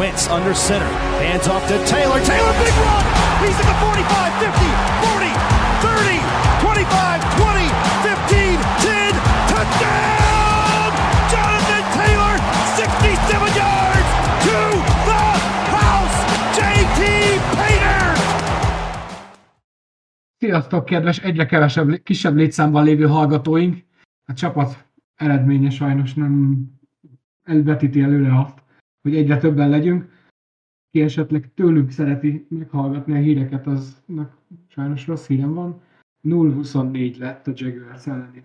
Wentz under center. Hands off to Taylor. Taylor, big run. He's at the 45, 50, 40, 30, 25, 20, 15, 10. Touchdown! Jonathan Taylor, 67 yards to the house. JT Painter. Sziasztok, kedves, egyre kevesebb, kisebb létszámban lévő hallgatóink! A csapat eredménye sajnos nem elvetíti előre azt, hogy egyre többen legyünk. Ki esetleg tőlünk szereti meghallgatni a híreket, aznak sajnos rossz hírem van. 0-24 lett a Jaguars elleni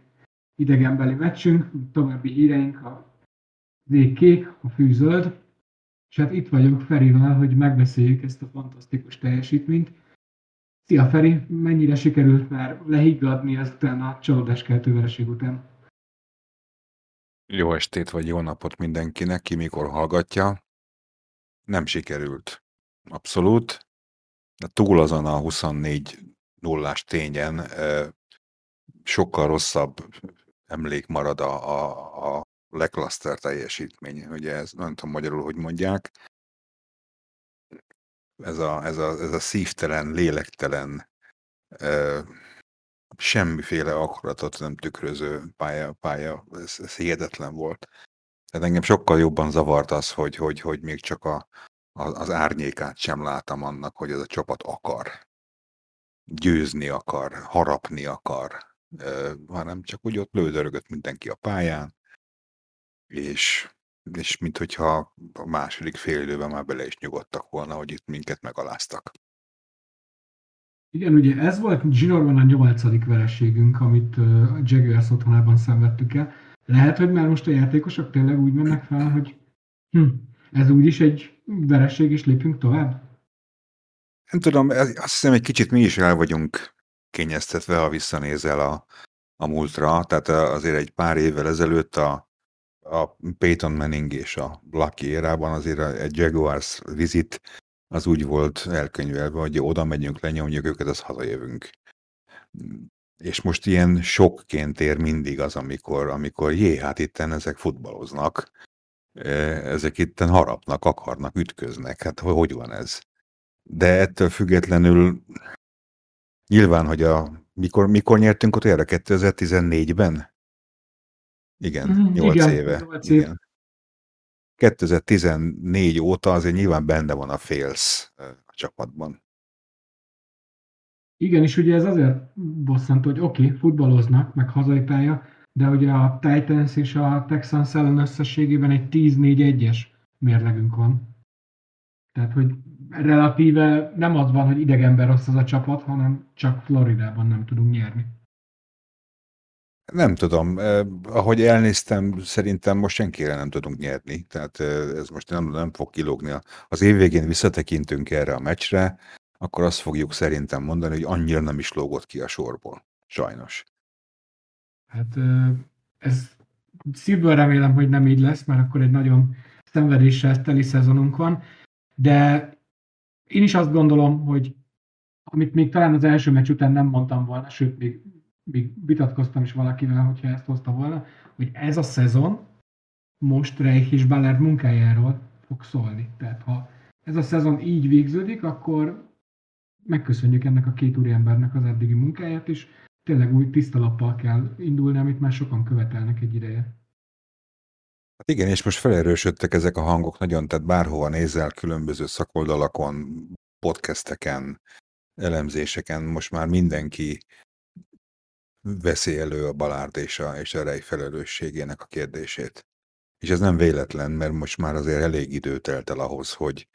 idegenbeli meccsünk, további híreink a kék, a fű zöld, és hát itt vagyok Ferivel, hogy megbeszéljük ezt a fantasztikus teljesítményt. Szia Feri, mennyire sikerült már lehiggadni ezután a csalódáskeltő vereség után? Jó estét vagy jó napot mindenkinek, ki mikor hallgatja. Nem sikerült. Abszolút. De túl azon a 24 nullás tényen sokkal rosszabb emlék marad a, a, a lackluster teljesítmény. Ugye ez nem tudom magyarul, hogy mondják. Ez a, ez a, ez a szívtelen, lélektelen, semmiféle akaratot nem tükröző pálya, pálya ez, ez hihetetlen volt. Tehát engem sokkal jobban zavart az, hogy, hogy, hogy még csak a, az árnyékát sem látom annak, hogy ez a csapat akar. Győzni akar, harapni akar, hanem csak úgy ott lődörögött mindenki a pályán, és, és mint hogyha a második fél időben már bele is nyugodtak volna, hogy itt minket megaláztak. Igen, ugye ez volt zsinórban a nyolcadik vereségünk, amit a Jaguars otthonában szenvedtük el. Lehet, hogy már most a játékosok tényleg úgy mennek fel, hogy hm, ez úgyis egy vereség, és lépünk tovább? Nem tudom, azt hiszem egy kicsit mi is el vagyunk kényeztetve, ha visszanézel a, a múltra. Tehát azért egy pár évvel ezelőtt a, a Peyton Manning és a Lucky érában azért egy Jaguars vizit az úgy volt elkönyvelve, hogy oda megyünk, lenyomjuk őket, az hazajövünk. És most ilyen sokként ér mindig az, amikor, amikor jé, hát itten ezek futballoznak, e, ezek itten harapnak, akarnak, ütköznek, hát hogy van ez? De ettől függetlenül nyilván, hogy a mikor, mikor nyertünk ott erre 2014-ben? Igen, mm, 8 igen, éve. 8 év. igen. 2014 óta azért nyilván benne van a Félsz a csapatban. Igen, és ugye ez azért bosszantó, hogy oké, okay, futballoznak, meg hazai pálya, de ugye a Titans és a Texans ellen összességében egy 10-4-1-es mérlegünk van. Tehát, hogy relatíve nem az van, hogy idegenben rossz az a csapat, hanem csak Floridában nem tudunk nyerni. Nem tudom, eh, ahogy elnéztem, szerintem most senkire nem tudunk nyerni, tehát eh, ez most nem, nem fog kilógni. Az év végén visszatekintünk erre a meccsre, akkor azt fogjuk szerintem mondani, hogy annyira nem is lógott ki a sorból. Sajnos. Hát ez szívből remélem, hogy nem így lesz, mert akkor egy nagyon szenvedéssel teli szezonunk van, de én is azt gondolom, hogy amit még talán az első meccs után nem mondtam volna, sőt, még még vitatkoztam is valakivel, hogyha ezt hozta volna, hogy ez a szezon most Reich és Ballard munkájáról fog szólni. Tehát ha ez a szezon így végződik, akkor megköszönjük ennek a két úriembernek az eddigi munkáját, és tényleg új tiszta lappal kell indulni, amit már sokan követelnek egy ideje. Hát igen, és most felerősödtek ezek a hangok nagyon, tehát bárhova nézel, különböző szakoldalakon, podcasteken, elemzéseken, most már mindenki veszi elő a Balárd és a, és a Rej felelősségének a kérdését. És ez nem véletlen, mert most már azért elég idő telt el ahhoz, hogy,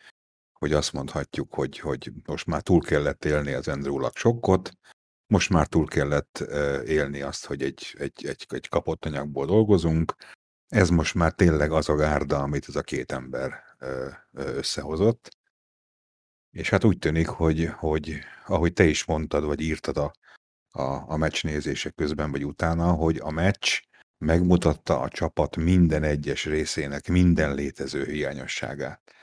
hogy azt mondhatjuk, hogy, hogy most már túl kellett élni az Andrew sokkot, most már túl kellett élni azt, hogy egy, egy, egy, egy kapott anyagból dolgozunk. Ez most már tényleg az a gárda, amit ez a két ember összehozott. És hát úgy tűnik, hogy, hogy ahogy te is mondtad, vagy írtad a, a, a meccs nézése közben vagy utána, hogy a meccs megmutatta a csapat minden egyes részének minden létező hiányosságát.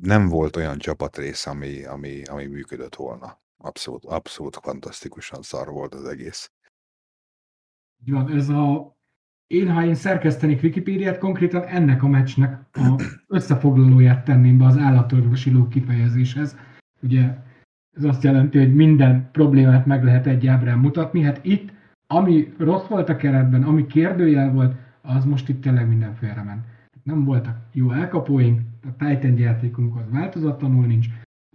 Nem volt olyan csapatrész, ami, ami, ami működött volna. Abszolút, abszolút fantasztikusan szar volt az egész. Van, ez a én, ha én szerkesztenék Wikipédiát, konkrétan ennek a meccsnek a összefoglalóját tenném be az állatorvosi ló kifejezéshez. Ugye ez azt jelenti, hogy minden problémát meg lehet egy ábrán mutatni. Hát itt, ami rossz volt a keretben, ami kérdőjel volt, az most itt tényleg minden ment. Nem voltak jó elkapóink, a Titan játékunk az változatlanul nincs,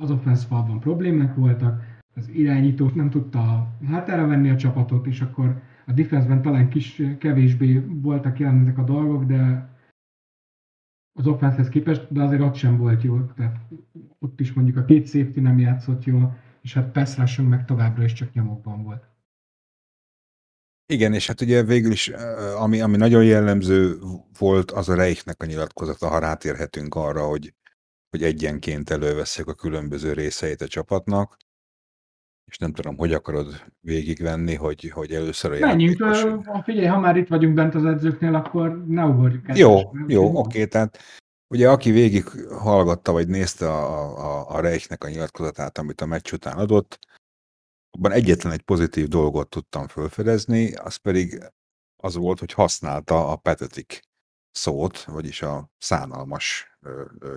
az offense falban problémák voltak, az irányító nem tudta hátára venni a csapatot, és akkor a defense talán kis kevésbé voltak jelen ezek a dolgok, de az offensehez képest, de azért ott sem volt jó. Tehát ott is mondjuk a két safety nem játszott jól, és hát pass meg továbbra is csak nyomokban volt. Igen, és hát ugye végül is, ami, ami nagyon jellemző volt, az a Reichnek a nyilatkozata, ha rátérhetünk arra, hogy, hogy egyenként előveszek a különböző részeit a csapatnak, és nem tudom, hogy akarod végigvenni, hogy, hogy először a Menjünk, játékos... figyelj, ha már itt vagyunk bent az edzőknél, akkor ne ugorjuk el. Jó, jó, oké, tehát ugye aki végig hallgatta, vagy nézte a, a, a Reichnek a nyilatkozatát, amit a meccs után adott, abban egyetlen egy pozitív dolgot tudtam felfedezni, az pedig az volt, hogy használta a pathetic szót, vagyis a szánalmas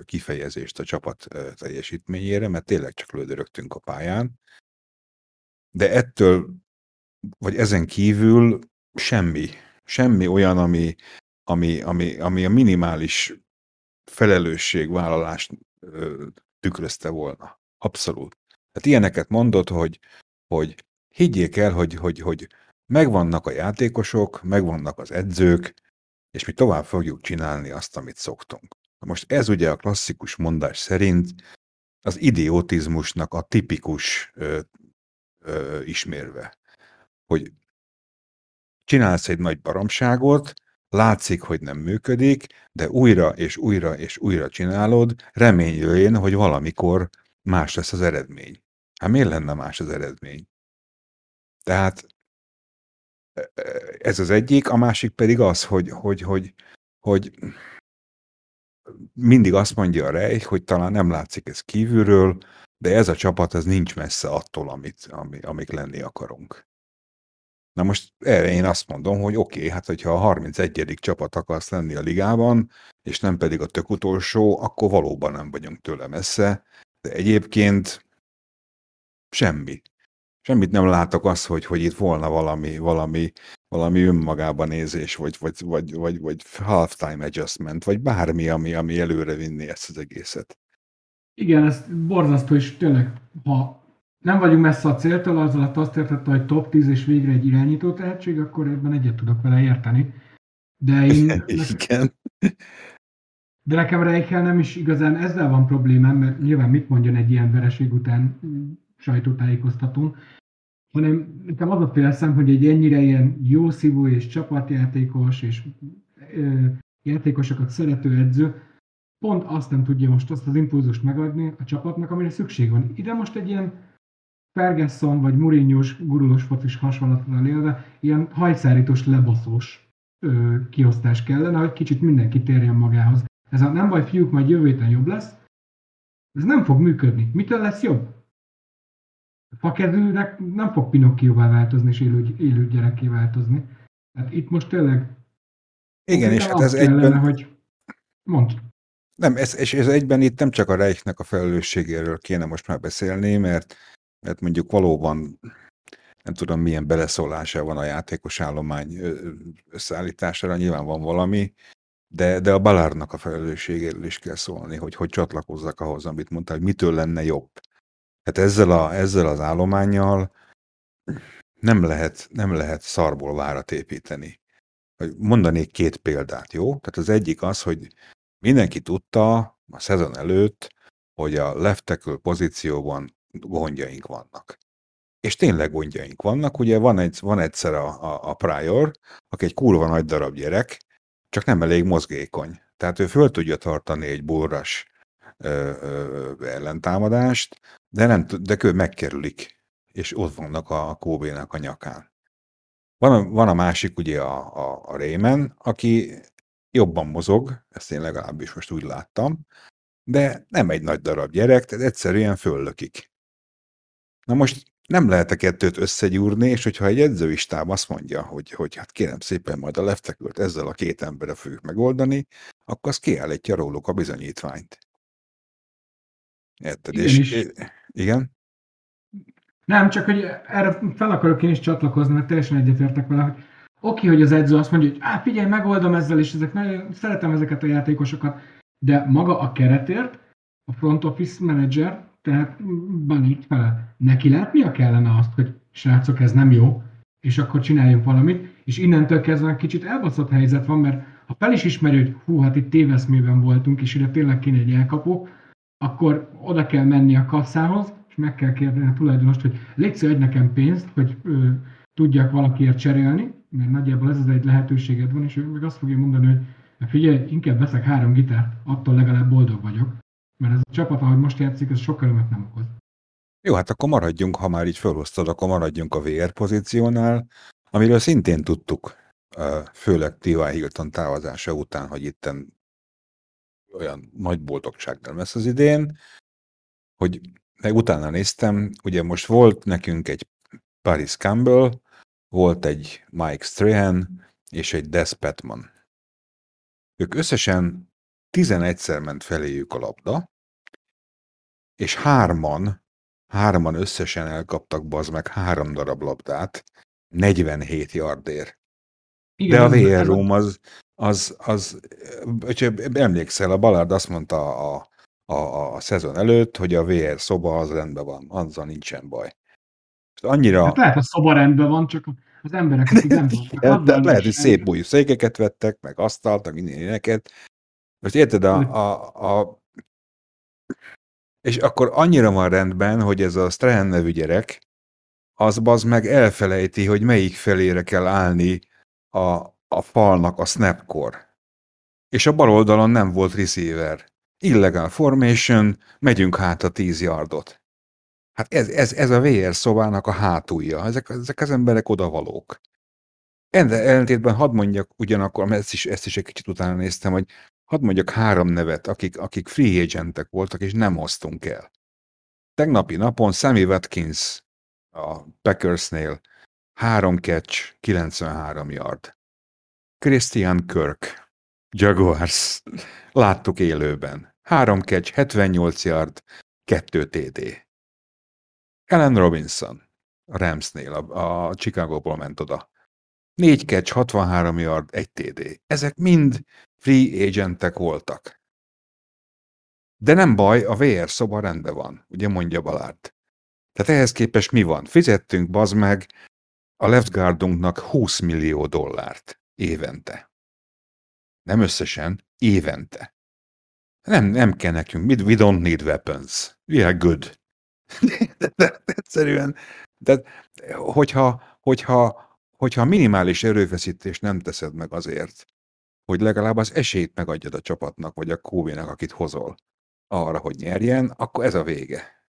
kifejezést a csapat teljesítményére, mert tényleg csak lődörögtünk a pályán, de ettől, vagy ezen kívül semmi, semmi olyan, ami, ami, ami, ami a minimális felelősségvállalást ö, tükrözte volna. Abszolút. Tehát ilyeneket mondott, hogy, hogy higgyék el, hogy, hogy, hogy megvannak a játékosok, megvannak az edzők, és mi tovább fogjuk csinálni azt, amit szoktunk. Most ez ugye a klasszikus mondás szerint az idiotizmusnak a tipikus ö, ö, ismérve. Hogy csinálsz egy nagy baromságot, látszik, hogy nem működik, de újra és újra és újra csinálod, reménylőjén, hogy valamikor más lesz az eredmény. Hát miért lenne más az eredmény? Tehát e, e, ez az egyik, a másik pedig az, hogy, hogy, hogy, hogy mindig azt mondja a Reich, hogy talán nem látszik ez kívülről, de ez a csapat ez nincs messze attól, amit, ami, amik lenni akarunk. Na most erre én azt mondom, hogy oké, okay, hát hogyha a 31. csapat akarsz lenni a ligában, és nem pedig a tök utolsó, akkor valóban nem vagyunk tőle messze, de egyébként semmi. Semmit nem látok azt, hogy, hogy itt volna valami, valami, valami önmagában nézés, vagy, vagy, vagy, vagy, vagy halftime adjustment, vagy bármi, ami, ami előre vinni ezt az egészet. Igen, ez borzasztó, és tényleg, ha nem vagyunk messze a céltól, az alatt azt értette, hogy top 10 és végre egy irányító tehetség, akkor ebben egyet tudok vele érteni. De én... Igen. De nekem Reichel nem is igazán ezzel van problémám, mert nyilván mit mondjon egy ilyen vereség után sajtótájékoztatón, hanem nekem az a félszem, hogy egy ennyire ilyen jó szívó és csapatjátékos és ö, játékosokat szerető edző pont azt nem tudja most azt az impulzust megadni a csapatnak, amire szükség van. Ide most egy ilyen Ferguson vagy Mourinho-s gurulós focis hasonlatlan élve, ilyen hajszárítós, lebaszós ö, kiosztás kellene, hogy kicsit mindenki térjen magához. Ez a nem baj, fiúk, majd jövő héten jobb lesz, ez nem fog működni. Mitől lesz jobb? A fakezőnek nem fog Pinocchióvá változni és élő, élő gyerekké változni. Hát itt most tényleg igen, és hát ez kellene, egyben... hogy mondd. Nem, ez, és ez egyben itt nem csak a Reichnek a felelősségéről kéne most már beszélni, mert, mert mondjuk valóban nem tudom milyen beleszólása van a játékos állomány összeállítására, nyilván van valami, de, de a Balárnak a felelősségéről is kell szólni, hogy hogy csatlakozzak ahhoz, amit mondtál, hogy mitől lenne jobb. Hát ezzel, a, ezzel az állományjal nem lehet, nem lehet szarból várat építeni. Mondanék két példát, jó? Tehát az egyik az, hogy mindenki tudta a szezon előtt, hogy a left tackle pozícióban gondjaink vannak. És tényleg gondjaink vannak, ugye van, egy, van egyszer a, a, a Prior, aki egy kurva nagy darab gyerek, csak nem elég mozgékony. Tehát ő föl tudja tartani egy burras ellentámadást, de, nem, de ő megkerülik, és ott vannak a Kobe-nak a nyakán. Van a, van a másik, ugye a, a, a Rayman, aki jobban mozog, ezt én legalábbis most úgy láttam, de nem egy nagy darab gyerek, tehát egyszerűen föllökik. Na most nem lehet a kettőt összegyúrni, és hogyha egy edzőistám azt mondja, hogy, hogy hát kérem szépen majd a leftekült ezzel a két emberre fogjuk megoldani, akkor az kiállítja róluk a bizonyítványt. Érted? Igen, és, is. igen? Nem, csak hogy erre fel akarok én is csatlakozni, mert teljesen egyetértek vele, hogy oké, hogy az edző azt mondja, hogy á, figyelj, megoldom ezzel, és ezek, nagyon, szeretem ezeket a játékosokat, de maga a keretért, a front office manager, tehát Banit fele, neki látnia kellene azt, hogy srácok, ez nem jó, és akkor csináljunk valamit, és innentől kezdve kicsit elbaszott helyzet van, mert ha fel is ismeri, hogy hú, hát itt téveszmében voltunk, és ide tényleg kéne egy elkapó, akkor oda kell menni a kasszához, és meg kell kérni a tulajdonost, hogy légy adj nekem pénzt, hogy ö, tudjak valakiért cserélni, mert nagyjából ez az egy lehetőséged van, és ő meg azt fogja mondani, hogy figyelj, inkább veszek három gitárt, attól legalább boldog vagyok. Mert ez a csapat, ahogy most játszik, ez sokkal örömet nem okoz. Jó, hát akkor maradjunk, ha már így felhoztad, akkor maradjunk a VR pozíciónál, amiről szintén tudtuk, főleg T.Y. Hilton távozása után, hogy itten olyan nagy boldogság nem lesz az idén, hogy meg utána néztem, ugye most volt nekünk egy Paris Campbell, volt egy Mike Strahan és egy Des Petman. Ők összesen 11-szer ment feléjük a labda, és hárman, hárman összesen elkaptak bazd meg három darab labdát, 47 yardért. Igen, De a VR Room az, az, az, hogyha emlékszel, a Ballard azt mondta a, a, a, a szezon előtt, hogy a VR szoba az rendben van, azzal nincsen baj. Annyira... Hát lehet, a szoba rendben van, csak az emberek, akik nem tudnak. lehet, hogy szép bújú székeket vettek, meg asztalt, meg ilyeneket. Most érted, a, a, a és akkor annyira van rendben, hogy ez a Strahan nevű gyerek, az az meg elfelejti, hogy melyik felére kell állni a, a falnak a snapkor. És a bal oldalon nem volt receiver. Illegal formation, megyünk hát a 10 yardot. Hát ez, ez, ez a VR szobának a hátulja. Ezek, ezek az emberek odavalók. Ende ellentétben hadd mondjak ugyanakkor, mert ezt is, ezt is egy kicsit utána néztem, hogy hadd mondjak három nevet, akik, akik free agentek voltak, és nem hoztunk el. Tegnapi napon Sammy Watkins a Packersnél, három catch, 93 yard. Christian Kirk, Jaguars, láttuk élőben. Három catch, 78 yard, 2 TD. Ellen Robinson, a Ramsnél, a, a Chicago-ból ment oda. 4 catch, 63 yard, 1 TD. Ezek mind free agentek voltak. De nem baj, a VR szoba rendben van, ugye mondja Balárd. Tehát ehhez képest mi van? Fizettünk, bazd meg, a left guardunknak 20 millió dollárt évente. Nem összesen, évente. Nem, nem kell nekünk, we don't need weapons. We are good. De, de, de, egyszerűen, de, hogyha, hogyha, hogyha minimális erőfeszítés nem teszed meg azért, hogy legalább az esélyt megadjad a csapatnak, vagy a kóvénak, akit hozol arra, hogy nyerjen, akkor ez a vége.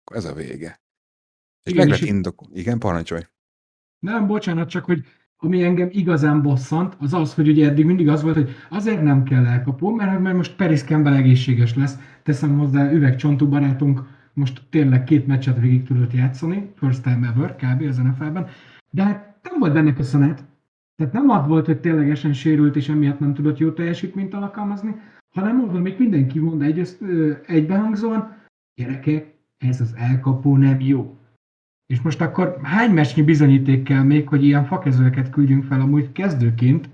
Akkor ez a vége. És Igen, meg lehet indok... Igen, parancsolj. Nem, bocsánat, csak hogy ami engem igazán bosszant, az az, hogy ugye eddig mindig az volt, hogy azért nem kell elkapó, mert, mert most Peris Campbell egészséges lesz. Teszem hozzá, üvegcsontú barátunk most tényleg két meccset végig tudott játszani, first time ever, kb. az NFL-ben, de hát nem volt benne köszönet. Tehát nem az volt, hogy ténylegesen sérült, és emiatt nem tudott jó teljesítményt alkalmazni, hanem az, amit mindenki mond egy, egybehangzóan, gyerekek, ez az elkapó nem jó. És most akkor hány meccsnyi bizonyíték kell még, hogy ilyen fakezőket küldjünk fel amúgy kezdőként,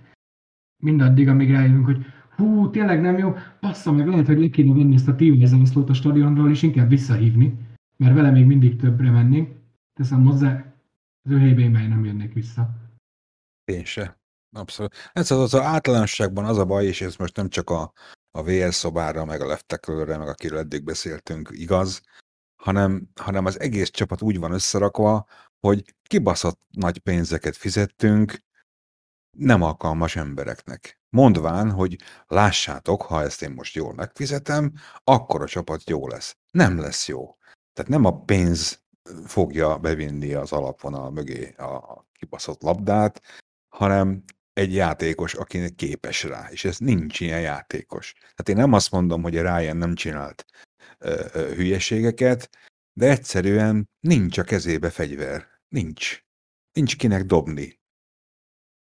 mindaddig, amíg rájövünk, hogy hú, tényleg nem jó, passza meg, lehet, hogy le kéne venni ezt a tívezeroszlót a stadionról, és inkább visszahívni, mert vele még mindig többre mennénk. Teszem hozzá, az ő helyben nem jönnék vissza. Én se. Abszolút. Ez az, az, az általánosságban az a baj, és ez most nem csak a, a VL szobára, meg a left meg akiről eddig beszéltünk igaz, hanem, hanem az egész csapat úgy van összerakva, hogy kibaszott nagy pénzeket fizettünk nem alkalmas embereknek. Mondván, hogy lássátok, ha ezt én most jól megfizetem, akkor a csapat jó lesz. Nem lesz jó. Tehát nem a pénz fogja bevinni az alapvonal mögé a kibaszott labdát, hanem egy játékos, akinek képes rá, és ez nincs ilyen játékos. Tehát én nem azt mondom, hogy a Ryan nem csinált ö, ö, hülyeségeket, de egyszerűen nincs a kezébe fegyver. Nincs. Nincs kinek dobni.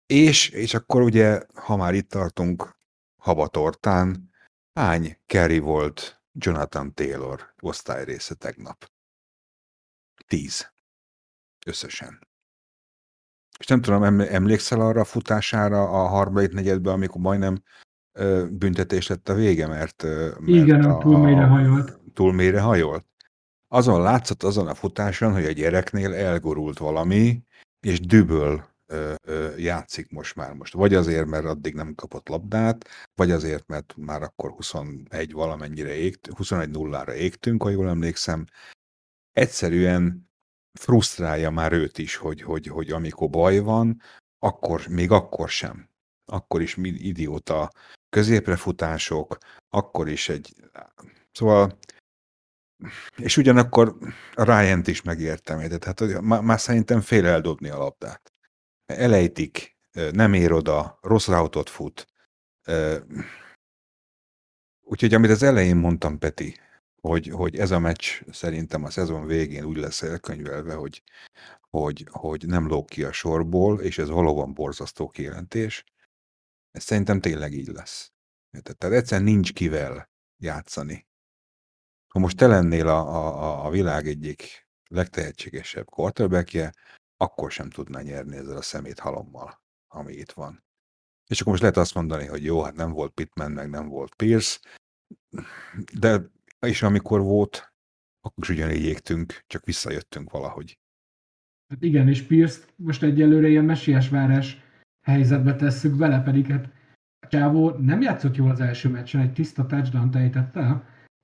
És, és akkor ugye, ha már itt tartunk habatortán, hány carry volt Jonathan Taylor osztályrésze tegnap? Tíz. Összesen. És nem tudom, emlékszel arra a futására a harmadik negyedben, amikor majdnem ö, büntetés lett a vége, mert, mert Igen, a, túl mélyre hajolt. Túl mélyre hajolt. Azon látszott azon a futáson, hogy a gyereknél elgurult valami, és düböl ö, ö, játszik most már most. Vagy azért, mert addig nem kapott labdát, vagy azért, mert már akkor 21 valamennyire égtünk, 21 nullára égtünk, ha jól emlékszem. Egyszerűen frusztrálja már őt is, hogy, hogy, hogy amikor baj van, akkor, még akkor sem. Akkor is idióta középrefutások, akkor is egy... Szóval és ugyanakkor ryan is megértem, tehát már, már szerintem fél eldobni a labdát. Elejtik, nem ér oda, rossz rautot fut. Úgyhogy amit az elején mondtam, Peti, hogy, hogy ez a meccs szerintem a szezon végén úgy lesz elkönyvelve, hogy, hogy, hogy nem lóg ki a sorból, és ez valóban borzasztó kijelentés. Ez szerintem tényleg így lesz. Tehát egyszerűen nincs kivel játszani. Ha most te lennél a, a, a világ egyik legtehetségesebb quarterbackje, akkor sem tudná nyerni ezzel a szemét halommal, ami itt van. És akkor most lehet azt mondani, hogy jó, hát nem volt Pittman, meg nem volt Pierce, de és amikor volt, akkor is ugyanígy égtünk, csak visszajöttünk valahogy. Hát igen, és Pierce most egyelőre ilyen messiás várás helyzetbe tesszük bele, pedig hát Csávó nem játszott jól az első meccsen, egy tiszta touchdown ejtett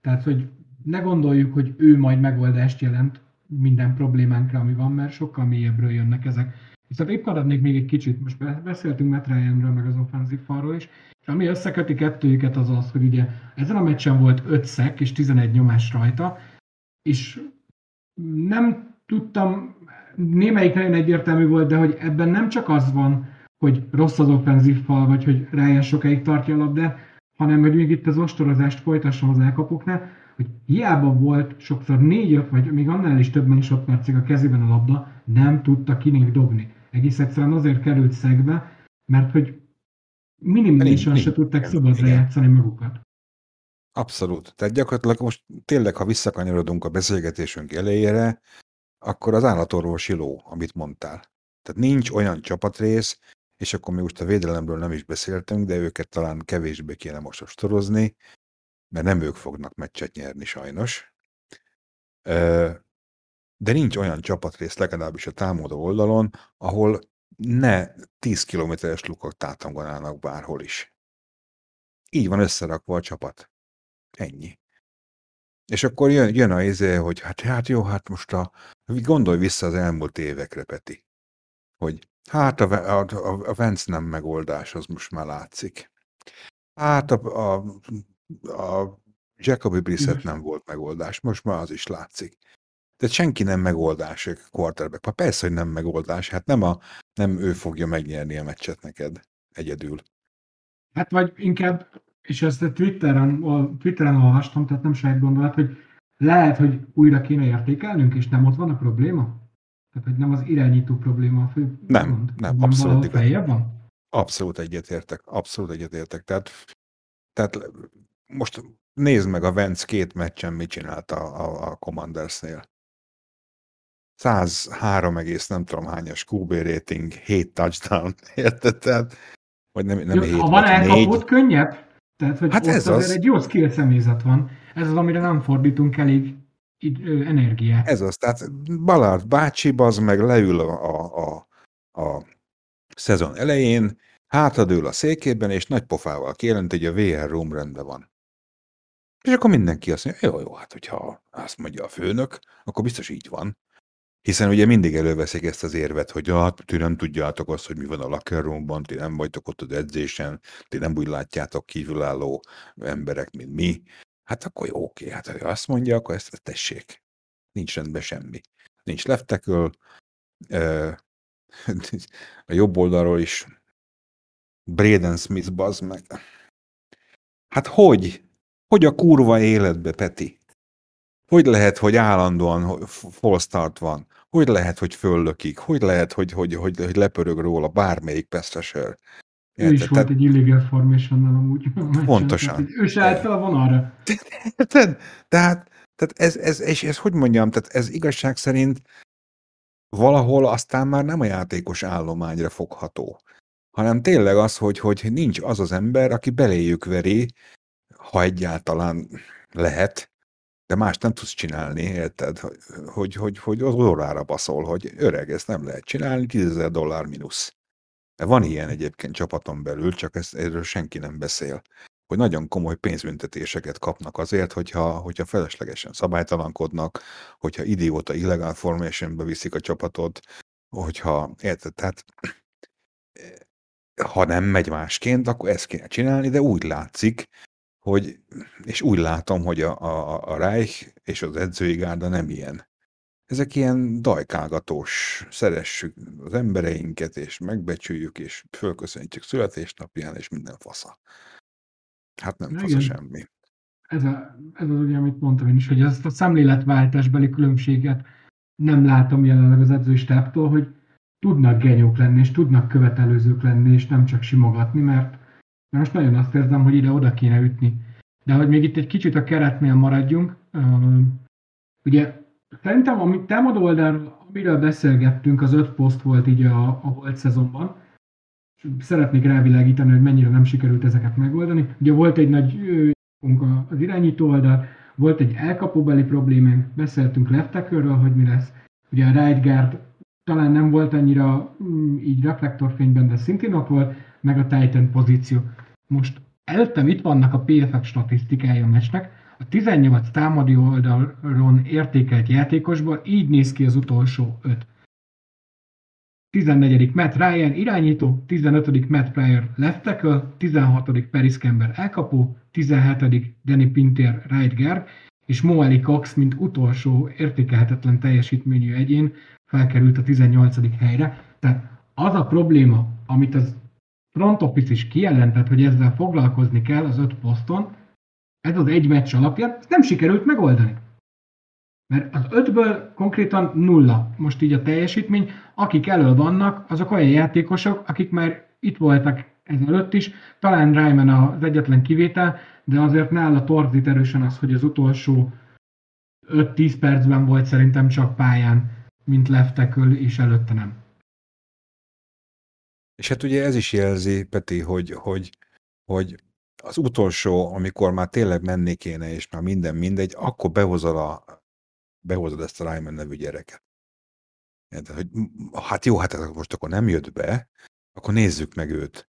tehát hogy ne gondoljuk, hogy ő majd megoldást jelent minden problémánkra, ami van, mert sokkal mélyebbről jönnek ezek. Viszont épp maradnék még egy kicsit, most beszéltünk Matt Ryanről, meg az offenzív falról is, és ami összeköti kettőjüket az az, hogy ugye ezen a meccsen volt 5 szek és 11 nyomás rajta, és nem tudtam, némelyik nagyon egyértelmű volt, de hogy ebben nem csak az van, hogy rossz az offenzív fal, vagy hogy Ryan sokáig tartja a labdát, hanem hogy még itt az ostorozást folytassam az elkapoknál, hogy hiába volt sokszor négy vagy még annál is több másodpercig a kezében a labda, nem tudta kinek dobni. Egész egyszerűen azért került szegbe, mert hogy minimálisan se tudták szabadra játszani magukat. Abszolút. Tehát gyakorlatilag most tényleg, ha visszakanyarodunk a beszélgetésünk elejére, akkor az állatorvosi ló, amit mondtál. Tehát nincs olyan csapatrész, és akkor mi most a védelemről nem is beszéltünk, de őket talán kevésbé kéne most ostorozni, mert nem ők fognak meccset nyerni sajnos. De nincs olyan csapatrész, legalábbis a támadó oldalon, ahol ne 10 kilométeres lukak tátonganának bárhol is. Így van összerakva a csapat. Ennyi. És akkor jön, jön a izé, hogy hát, hát jó, hát most a, gondolj vissza az elmúlt évekre, Peti, hogy hát a, a, a, a Vence nem megoldás, az most már látszik. Hát a, a a Jacobi Brissett nem volt megoldás, most már az is látszik. Tehát senki nem megoldás quarterback. Ha persze, hogy nem megoldás, hát nem, a, nem ő fogja megnyerni a meccset neked egyedül. Hát vagy inkább, és ezt a Twitteren, a Twitteren olvastam, tehát nem saját gondolat, hogy lehet, hogy újra kéne értékelnünk, és nem ott van a probléma? Tehát, hogy nem az irányító probléma a fő Nem, mond, nem, abszolút. van? Abszolút egyetértek, abszolút egyetértek. Tehát, tehát most nézd meg a Vence két meccsen mit csinált a, a, a Commandersnél. 103, egész nem tudom hányas QB rating, 7 touchdown, érted? Tehát, vagy nem, nem Jó, 7, ha van elkapott, könnyebb. Tehát, hogy hát ez az. egy jó skill személyzet van. Ez az, amire nem fordítunk elég energiát. Ez az, tehát Ballard bácsi, az meg leül a, a, a, a szezon elején, hátradől a székében, és nagy pofával kijelenti, hogy a VR room rendben van. És akkor mindenki azt mondja, jó, jó, hát hogyha azt mondja a főnök, akkor biztos így van. Hiszen ugye mindig előveszik ezt az érvet, hogy hát, ti nem tudjátok azt, hogy mi van a locker roomban, ti nem vagytok ott az edzésen, ti nem úgy látjátok kívülálló emberek, mint mi. Hát akkor jó, oké, hát ha azt mondja, akkor ezt tessék. Nincs rendben semmi. Nincs left tackle, a jobb oldalról is Braden Smith bazd meg. Hát hogy? Hogy a kurva életbe, Peti? Hogy lehet, hogy állandóan false start van? Hogy lehet, hogy föllökik? Hogy lehet, hogy, hogy, hogy, hogy lepörög róla bármelyik peszteser? Ő is volt egy illegal formation amúgy. Pontosan. Ő se állt fel a vonalra. Tehát, tehát, tehát ez, ez, és ez hogy mondjam, tehát ez igazság szerint valahol aztán már nem a játékos állományra fogható, hanem tényleg az, hogy, hogy nincs az az ember, aki beléjük veri, ha egyáltalán lehet, de más nem tudsz csinálni, érted? Hogy, hogy, hogy, az órára baszol, hogy öreg, ezt nem lehet csinálni, 10 dollár mínusz. Van ilyen egyébként csapaton belül, csak ezt, erről senki nem beszél. Hogy nagyon komoly pénzbüntetéseket kapnak azért, hogyha, hogyha feleslegesen szabálytalankodnak, hogyha idióta illegal formationbe viszik a csapatot, hogyha, érted, tehát ha nem megy másként, akkor ezt kéne csinálni, de úgy látszik, hogy, és úgy látom, hogy a, a, a Reich és az edzői gárda nem ilyen. Ezek ilyen dajkálgatós, szeressük az embereinket, és megbecsüljük, és fölköszöntjük születésnapján, és minden fasza. Hát nem fasza semmi. Ez, a, ez az ugye, amit mondtam én is, hogy ezt a szemléletváltásbeli különbséget nem látom jelenleg az edzőstáptól, hogy tudnak genyók lenni, és tudnak követelőzők lenni, és nem csak simogatni, mert most nagyon azt érzem, hogy ide-oda kéne ütni. De hogy még itt egy kicsit a keretnél maradjunk, ugye Szerintem a támadó oldalról, amiről beszélgettünk, az öt poszt volt így a, a volt szezonban. Szeretnék rávilágítani, hogy mennyire nem sikerült ezeket megoldani. Ugye volt egy nagy az irányító oldal, volt egy elkapóbeli problémánk, beszéltünk leftekörről, hogy mi lesz. Ugye a right guard talán nem volt annyira mm, így reflektorfényben, de szintén ott volt, meg a Titan pozíció. Most előttem itt vannak a PFF statisztikája a meccsnek, a 18 támadó oldalon értékelt játékosból így néz ki az utolsó 5. 14. Matt Ryan irányító, 15. Matt Pryor left tackle, 16. Paris Kember elkapó, 17. Danny Pinter right guard, és Moali Cox, mint utolsó értékelhetetlen teljesítményű egyén felkerült a 18. helyre. Tehát az a probléma, amit az front office is kijelentett, hogy ezzel foglalkozni kell az öt poszton, ez az egy meccs alapján, ezt nem sikerült megoldani. Mert az ötből konkrétan nulla most így a teljesítmény. Akik elől vannak, azok olyan játékosok, akik már itt voltak ezelőtt is. Talán Ryman az egyetlen kivétel, de azért nála torzít erősen az, hogy az utolsó 5-10 percben volt szerintem csak pályán, mint left és előtte nem. És hát ugye ez is jelzi, Peti, hogy, hogy, hogy az utolsó, amikor már tényleg menni kéne, és már minden mindegy, akkor behozod, a, behozod ezt a Ryman nevű gyereket. Hogy, hát jó, hát most akkor nem jött be, akkor nézzük meg őt.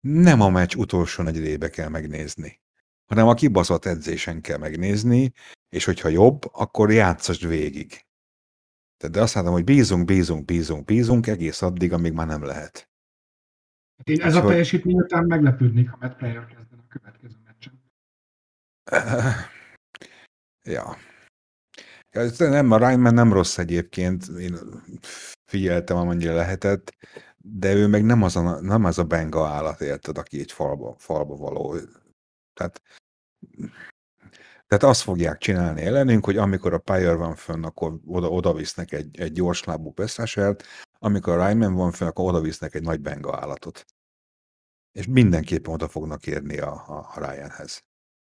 Nem a meccs utolsó negyedébe kell megnézni, hanem a kibaszott edzésen kell megnézni, és hogyha jobb, akkor játszasd végig. De azt mondom, hogy bízunk, bízunk, bízunk, bízunk egész addig, amíg már nem lehet. Én ez a teljesítmény után meglepődnék, ha Matt Player kezd következő meccsen. ja. ja. Nem, a Ryman nem rossz egyébként, én figyeltem, amennyire lehetett, de ő meg nem az a, nem az a benga állat, érted, aki egy falba, falba való. Tehát, tehát azt fogják csinálni ellenünk, hogy amikor a Pyre van fönn, akkor oda, oda visznek egy, egy gyorslábú pesszáselt, amikor a Ryman van fönn, akkor oda visznek egy nagy benga állatot és mindenképpen oda fognak érni a, a, a Ryanhez.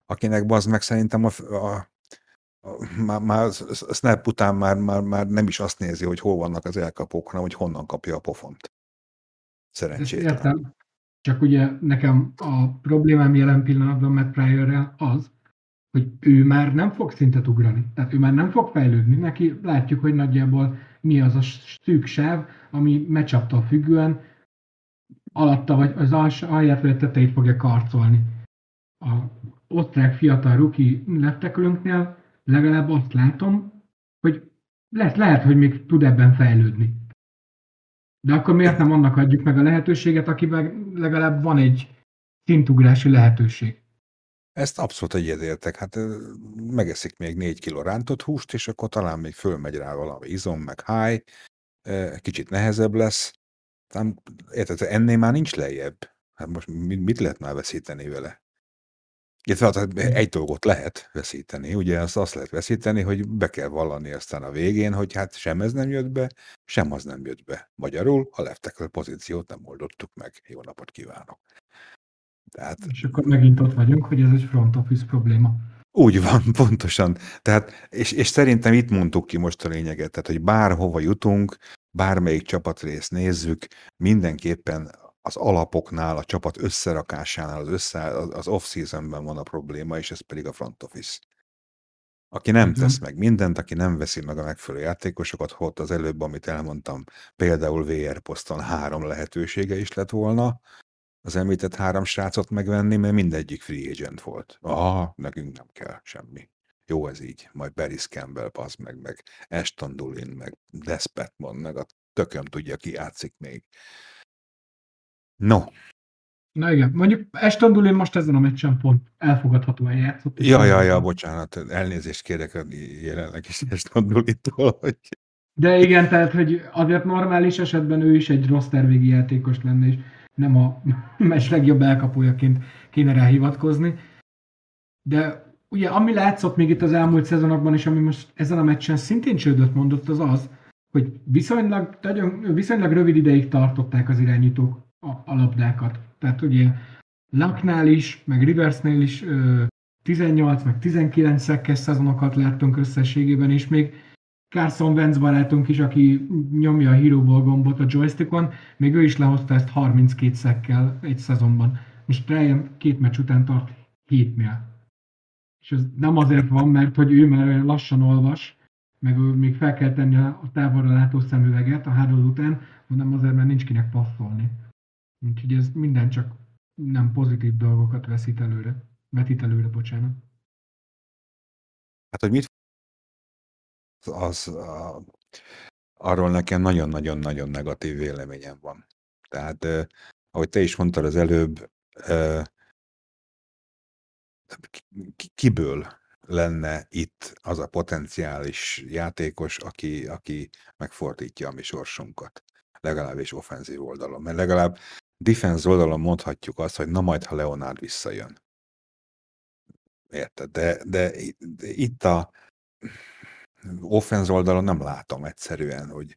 Akinek bazd meg szerintem a, a, a, már, már a snap után már, már, már nem is azt nézi, hogy hol vannak az elkapók, hanem hogy honnan kapja a pofont. Szerencsétlen. Értem. Csak ugye nekem a problémám jelen pillanatban Matt pryor az, hogy ő már nem fog szintet ugrani. Tehát ő már nem fog fejlődni. Neki látjuk, hogy nagyjából mi az a szűk sáv, ami meccsaptól függően alatta, vagy az alsó, alját vagy a tetejét fogja karcolni. A osztrák fiatal ruki lettekülünknél legalább azt látom, hogy lehet, lehet, hogy még tud ebben fejlődni. De akkor miért nem annak adjuk meg a lehetőséget, akiben legalább van egy szintugrási lehetőség? Ezt abszolút egyetértek. Hát megeszik még négy kiló rántott húst, és akkor talán még fölmegy rá valami izom, meg háj, kicsit nehezebb lesz, nem, érted, ennél már nincs lejjebb. Hát most mit, mit lehet már veszíteni vele? Illetve hát egy dolgot lehet veszíteni, ugye azt, azt lehet veszíteni, hogy be kell vallani aztán a végén, hogy hát sem ez nem jött be, sem az nem jött be. Magyarul a left pozíciót nem oldottuk meg. Jó napot kívánok! Tehát, és akkor megint ott vagyunk, hogy ez egy front office probléma. Úgy van, pontosan. Tehát, és, és szerintem itt mondtuk ki most a lényeget, tehát, hogy bárhova jutunk, bármelyik csapatrészt nézzük, mindenképpen az alapoknál, a csapat összerakásánál, az, össze, az off-seasonben van a probléma, és ez pedig a front office. Aki nem uh-huh. tesz meg mindent, aki nem veszi meg a megfelelő játékosokat, ott az előbb, amit elmondtam, például VR poszton három lehetősége is lett volna, az említett három srácot megvenni, mert mindegyik free agent volt. Aha, nekünk nem kell semmi. Jó ez így. Majd Beris Campbell, az meg, meg Ashton Dulin, meg Des Petman, meg a tököm tudja, ki játszik még. No. Na igen, mondjuk Ashton Dulin most ezen a meccsen pont elfogadhatóan játszott. Ja, ja, ja, bocsánat, elnézést kérek jelenleg is Ashton Dulintól, hogy... De igen, tehát, hogy azért normális esetben ő is egy rossz tervégi játékos lenne, és nem a meccs legjobb elkapójaként kéne rá hivatkozni. De ugye ami látszott még itt az elmúlt szezonokban, és ami most ezen a meccsen szintén csődöt mondott, az az, hogy viszonylag, nagyon, viszonylag rövid ideig tartották az irányítók a, a labdákat. Tehát ugye Lucknál is, meg Riversnél is 18 meg 19 szekkes szezonokat láttunk összességében, és még Carson Wentz barátunk is, aki nyomja a Hero Ball gombot a joystickon, még ő is lehozta ezt 32 szekkel egy szezonban. Most Ryan két meccs után tart 7-nél. És ez nem azért van, mert hogy ő már lassan olvas, meg ő még fel kell tenni a távolra látó szemüveget a hádol után, hanem azért, mert nincs kinek passzolni. Úgyhogy ez minden csak nem pozitív dolgokat veszít előre. Vetít előre, bocsánat. Hát, hogy mit az a, arról nekem nagyon-nagyon-nagyon negatív véleményem van. Tehát, eh, ahogy te is mondtad az előbb, eh, kiből lenne itt az a potenciális játékos, aki, aki megfordítja a mi sorsunkat, legalábbis offenzív oldalon. Mert legalább defense oldalon mondhatjuk azt, hogy na majd, ha Leonard visszajön. Érted? De, de, de itt a offense oldalon nem látom egyszerűen, hogy,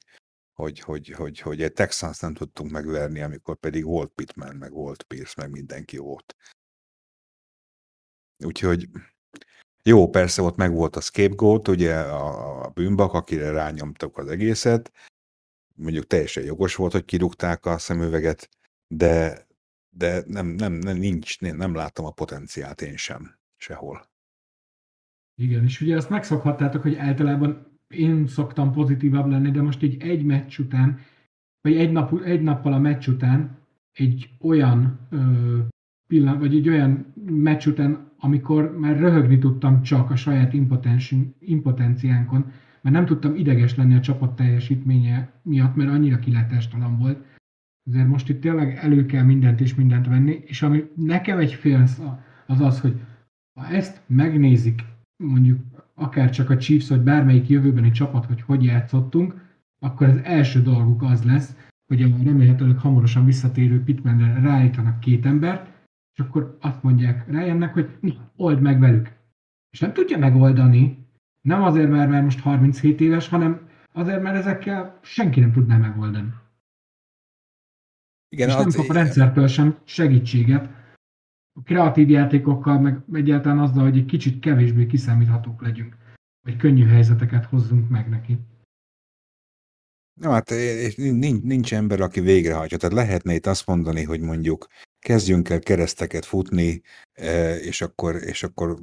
hogy, hogy, hogy, hogy egy Texans nem tudtunk megverni, amikor pedig volt Pittman, meg volt Pierce, meg mindenki volt. Úgyhogy jó, persze ott meg volt a scapegoat, ugye a, a bűnbak, akire rányomtak az egészet, mondjuk teljesen jogos volt, hogy kirúgták a szemüveget, de, de nem, nem, nem, nincs, nem, nem látom a potenciált én sem sehol. Igen, és ugye azt megszokhattátok, hogy általában én szoktam pozitívabb lenni, de most így egy meccs után, vagy egy, nap, egy nappal a meccs után egy olyan ö, pillanat, vagy egy olyan meccs után, amikor már röhögni tudtam csak a saját impotenciánkon, mert nem tudtam ideges lenni a csapat teljesítménye miatt, mert annyira kilátástalan volt. Azért most itt tényleg elő kell mindent és mindent venni, és ami nekem egy félsz az az, hogy ha ezt megnézik mondjuk akár csak a Chiefs, vagy bármelyik jövőbeni csapat, hogy hogy játszottunk, akkor az első dolguk az lesz, hogy a remélhetőleg hamarosan visszatérő Pitmanre ráállítanak két embert, és akkor azt mondják Ryannek, hogy old meg velük. És nem tudja megoldani, nem azért, mert, mert most 37 éves, hanem azért, mert ezekkel senki nem tudná megoldani. Igen, és nem kap a rendszertől sem segítséget, kreatív játékokkal, meg egyáltalán azzal, hogy egy kicsit kevésbé kiszámíthatók legyünk, vagy könnyű helyzeteket hozzunk meg neki. Na hát nincs, nincs ember, aki végrehajtja. Tehát lehetne itt azt mondani, hogy mondjuk kezdjünk el kereszteket futni, és akkor, és akkor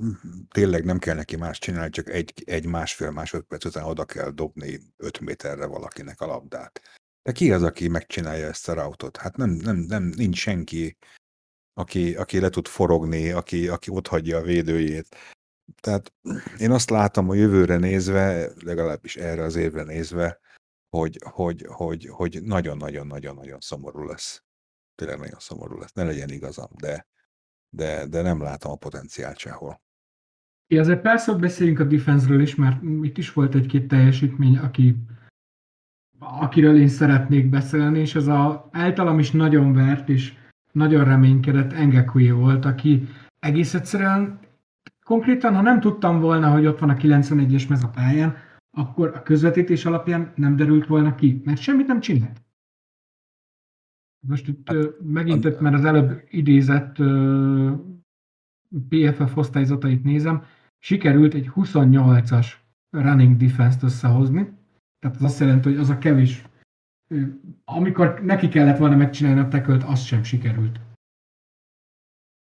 tényleg nem kell neki más csinálni, csak egy, egy másfél másodperc után oda kell dobni öt méterre valakinek a labdát. De ki az, aki megcsinálja ezt a rautot? Hát nem, nem, nem nincs senki, aki, aki le tud forogni, aki, aki ott hagyja a védőjét. Tehát én azt látom a jövőre nézve, legalábbis erre az évre nézve, hogy, hogy, hogy, hogy nagyon-nagyon-nagyon-nagyon szomorú lesz. Tényleg nagyon szomorú lesz. Ne legyen igazam, de, de, de nem látom a potenciált sehol. Ja, azért persze, hogy beszéljünk a defense is, mert itt is volt egy-két teljesítmény, aki, akiről én szeretnék beszélni, és ez a általam is nagyon vert, és nagyon reménykedett Engekui volt, aki egész egyszerűen konkrétan, ha nem tudtam volna, hogy ott van a 91-es mez a pályán, akkor a közvetítés alapján nem derült volna ki, mert semmit nem csinált. Most itt hát, megint mert az előbb idézett PFF osztályzatait nézem, sikerült egy 28-as running defense-t összehozni, tehát az azt jelenti, hogy az a kevés, amikor neki kellett volna megcsinálni a tekölt, az sem sikerült.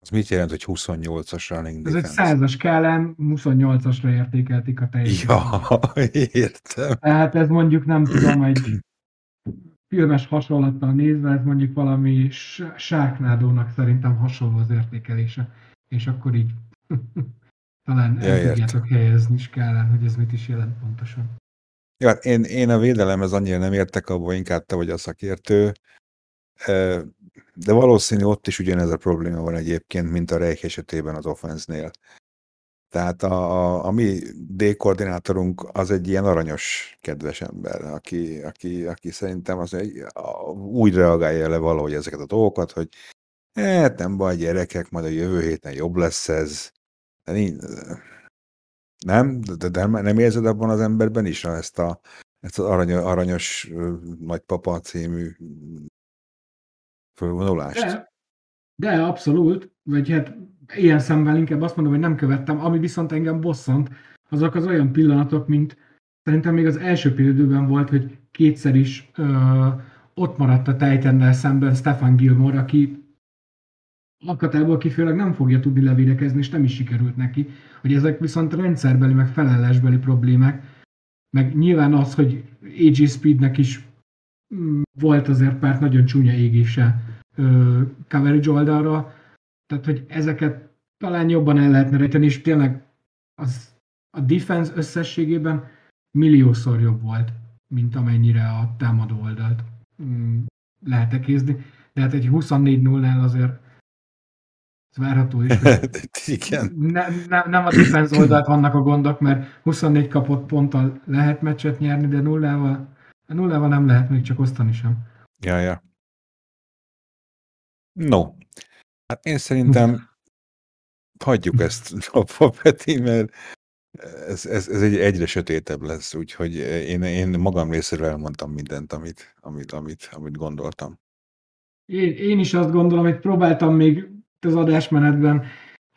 Az mit jelent, hogy 28-as running defense? Ez egy százas kellen, 28-asra értékelték a teljesítményt. Ja, értem. Tehát ez mondjuk nem tudom, egy filmes hasonlattal nézve, ez mondjuk valami sárknádónak szerintem hasonló az értékelése. És akkor így talán ja, el tudjátok helyezni is kellene, hogy ez mit is jelent pontosan. Ja, hát én, én a védelemhez annyira nem értek abban, inkább te vagy a szakértő, de valószínű ott is ugyanez a probléma van egyébként, mint a Reich esetében az offense-nél. Tehát a, a, a mi D-koordinátorunk az egy ilyen aranyos, kedves ember, aki, aki, aki szerintem az egy, a, úgy reagálja le valahogy ezeket a dolgokat, hogy hát nem baj, gyerekek, majd a jövő héten jobb lesz ez. De nincs, nem? De, de nem érzed abban az emberben is ezt, a, ezt az arany, aranyos nagypapa című fölvonulást? De, de abszolút. Vagy hát ilyen szemben inkább azt mondom, hogy nem követtem. Ami viszont engem bosszant, azok az olyan pillanatok, mint szerintem még az első például volt, hogy kétszer is ö, ott maradt a Titannel szemben Stefan Gilmore, aki lakatából kifőleg nem fogja tudni levédekezni, és nem is sikerült neki, hogy ezek viszont rendszerbeli, meg felelésbeli problémák, meg nyilván az, hogy AG Speednek is mm, volt azért pár nagyon csúnya égése coverage oldalra, tehát hogy ezeket talán jobban el lehetne rejteni, és tényleg az, a defense összességében milliószor jobb volt, mint amennyire a támadó oldalt mm, lehet ekézni. De hát egy 24-0-nál azért várható is. Igen. Ne, ne, nem a defense oldalt vannak a gondok, mert 24 kapott ponttal lehet meccset nyerni, de nullával, nullával nem lehet még csak osztani sem. Ja, ja. No, hát én szerintem hagyjuk ezt a Peti, mert ez, ez, ez egy egyre sötétebb lesz, úgyhogy én, én magam részéről elmondtam mindent, amit, amit, amit, amit gondoltam. Én, én is azt gondolom, hogy próbáltam még az adásmenetben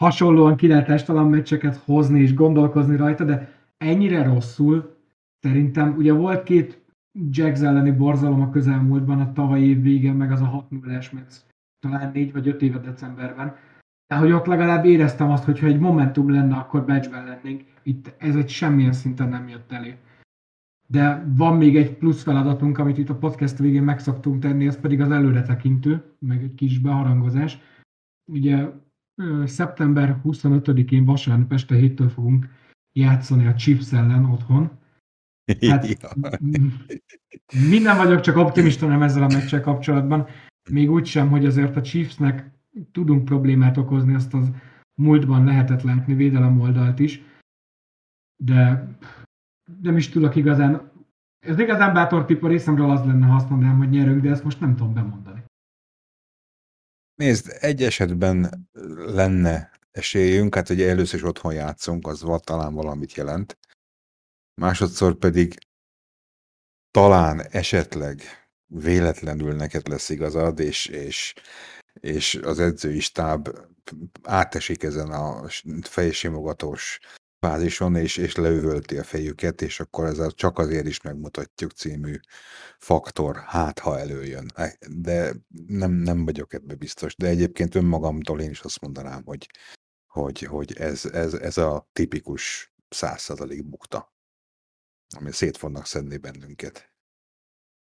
hasonlóan kilátástalan meccseket hozni és gondolkozni rajta, de ennyire rosszul szerintem, ugye volt két Jacks elleni borzalom a közelmúltban, a tavalyi év végén, meg az a 6 0 meccs, talán 4 vagy 5 éve decemberben. De hogy ott legalább éreztem azt, hogy ha egy momentum lenne, akkor becsben lennénk. Itt ez egy semmilyen szinten nem jött elő. De van még egy plusz feladatunk, amit itt a podcast végén meg szoktunk tenni, ez pedig az előretekintő, meg egy kis beharangozás ugye szeptember 25-én vasárnap este héttől fogunk játszani a Chiefs ellen otthon. Hát, minden vagyok csak optimista nem ezzel a meccsel kapcsolatban. Még úgy sem, hogy azért a Chiefsnek tudunk problémát okozni, azt az múltban lehetett látni védelem oldalt is. De nem is tudok igazán, ez igazán bátor tipp a részemről az lenne, ha azt mondanám, hogy nyerünk, de ezt most nem tudom bemondani. Nézd, egy esetben lenne esélyünk, hát ugye először is otthon játszunk, az talán valamit jelent. Másodszor pedig talán esetleg véletlenül neked lesz igazad, és, és, és az edzői stáb átesik ezen a fejsimogatós fázison, és, és leüvölti a fejüket, és akkor ez a csak azért is megmutatjuk című faktor, hát ha előjön. De nem, nem vagyok ebbe biztos. De egyébként önmagamtól én is azt mondanám, hogy, hogy, hogy ez, ez, ez a tipikus százszerzalék bukta, ami szét fognak szedni bennünket.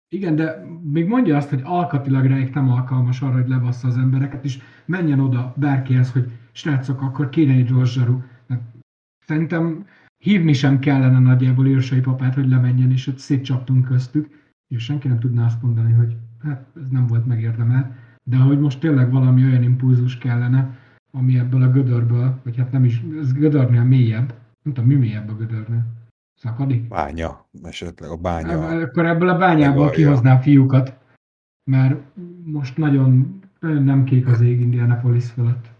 Igen, de még mondja azt, hogy alkatilag Reik nem alkalmas arra, hogy levassza az embereket, és menjen oda bárkihez, hogy srácok, akkor kéne egy zsaru. Szerintem hívni sem kellene nagyjából őrsai papát, hogy lemenjen, és ott szétcsaptunk köztük, és senki nem tudná azt mondani, hogy hát ez nem volt megérdemelt, de hogy most tényleg valami olyan impulzus kellene, ami ebből a gödörből, vagy hát nem is, ez gödörnél mélyebb, nem tudom, mi mélyebb a gödörnél? Szakadik? Bánya, esetleg a bánya. Hát, akkor ebből a bányából kihozná a fiúkat, mert most nagyon, nagyon nem kék az ég Indianapolis fölött.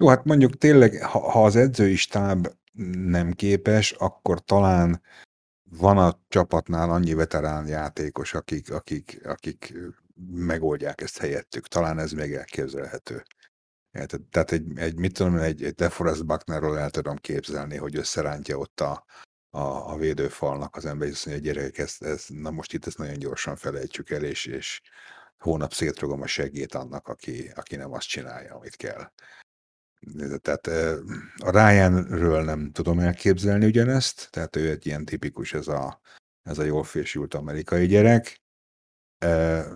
Jó, hát mondjuk tényleg, ha, ha az edzői stáb nem képes, akkor talán van a csapatnál annyi veterán játékos, akik, akik, akik megoldják ezt helyettük. Talán ez még elképzelhető. Tehát egy, egy mit tudom, egy, egy DeForest Bucknerről el tudom képzelni, hogy összerántja ott a, a, a védőfalnak az ember, és azt hogy gyerekek, ez, ez, na most itt ezt nagyon gyorsan felejtsük el, és, és hónap szétrogom a segét annak, aki, aki nem azt csinálja, amit kell. Tehát a Ryanről nem tudom elképzelni ugyanezt, tehát ő egy ilyen tipikus, ez a, ez a jól fésült amerikai gyerek.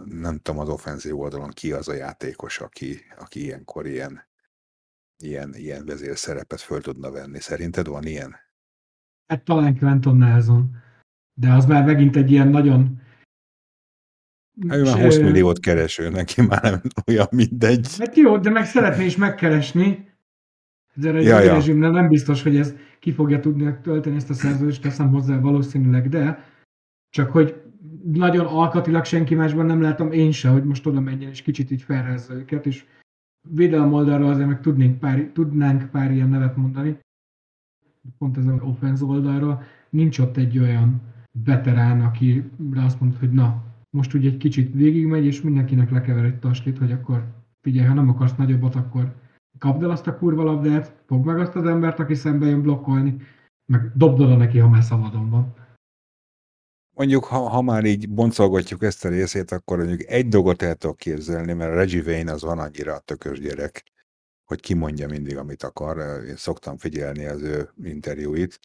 Nem tudom az offenzív oldalon ki az a játékos, aki, aki ilyenkor ilyen, ilyen, ilyen vezérszerepet föl tudna venni. Szerinted van ilyen? Hát talán Quentin Nelson. De az már megint egy ilyen nagyon... Hát ő már 20 milliót kereső, neki már nem olyan mindegy. Hát jó, de meg szeretné is megkeresni. De egy ja, ja. rezsimnél nem biztos, hogy ez ki fogja tudni tölteni ezt a szerződést, teszem hozzá valószínűleg, de csak hogy nagyon alkatilag senki másban nem látom én se, hogy most oda menjen és kicsit így felrezze őket, és védelem oldalról azért meg tudnénk pár, tudnánk pár ilyen nevet mondani, pont ez az offense oldalról, nincs ott egy olyan veterán, aki azt mondta, hogy na, most úgy egy kicsit végigmegy, és mindenkinek lekever egy taslit, hogy akkor figyelj, ha nem akarsz nagyobbat, akkor kapd el azt a kurva labdát, fogd meg azt az embert, aki szembe jön blokkolni, meg dobd oda neki, ha már szabadon van. Mondjuk, ha, ha már így boncolgatjuk ezt a részét, akkor mondjuk egy dolgot el tudok képzelni, mert Reggie Wayne az van annyira a tökös gyerek, hogy kimondja mindig, amit akar. Én szoktam figyelni az ő interjúit.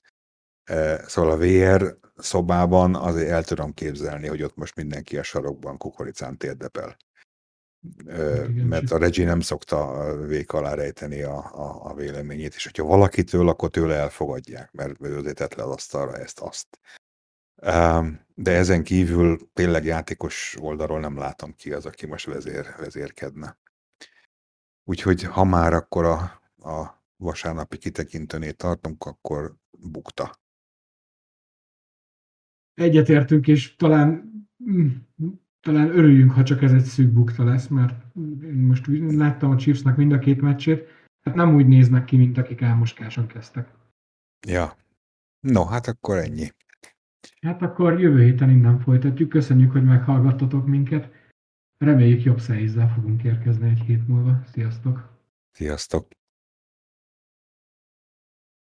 Szóval a VR szobában azért el tudom képzelni, hogy ott most mindenki a sarokban kukoricán térdepel. Igen, mert a Reggie nem szokta vék alá rejteni a, a, a véleményét, és hogyha valakitől, akkor tőle elfogadják, mert ő tett le az asztalra ezt-azt. De ezen kívül tényleg játékos oldalról nem látom ki az, aki most vezér, vezérkedne. Úgyhogy ha már akkor a, a vasárnapi kitekintőnél tartunk, akkor bukta. Egyetértünk, és talán mm, talán örüljünk, ha csak ez egy szűk bukta lesz, mert én most láttam a Chiefsnak mind a két meccsét, hát nem úgy néznek ki, mint akik elmoskáson kezdtek. Ja. No, hát akkor ennyi. Hát akkor jövő héten innen folytatjuk. Köszönjük, hogy meghallgattatok minket. Reméljük jobb szerízzel fogunk érkezni egy hét múlva. Sziasztok! Sziasztok!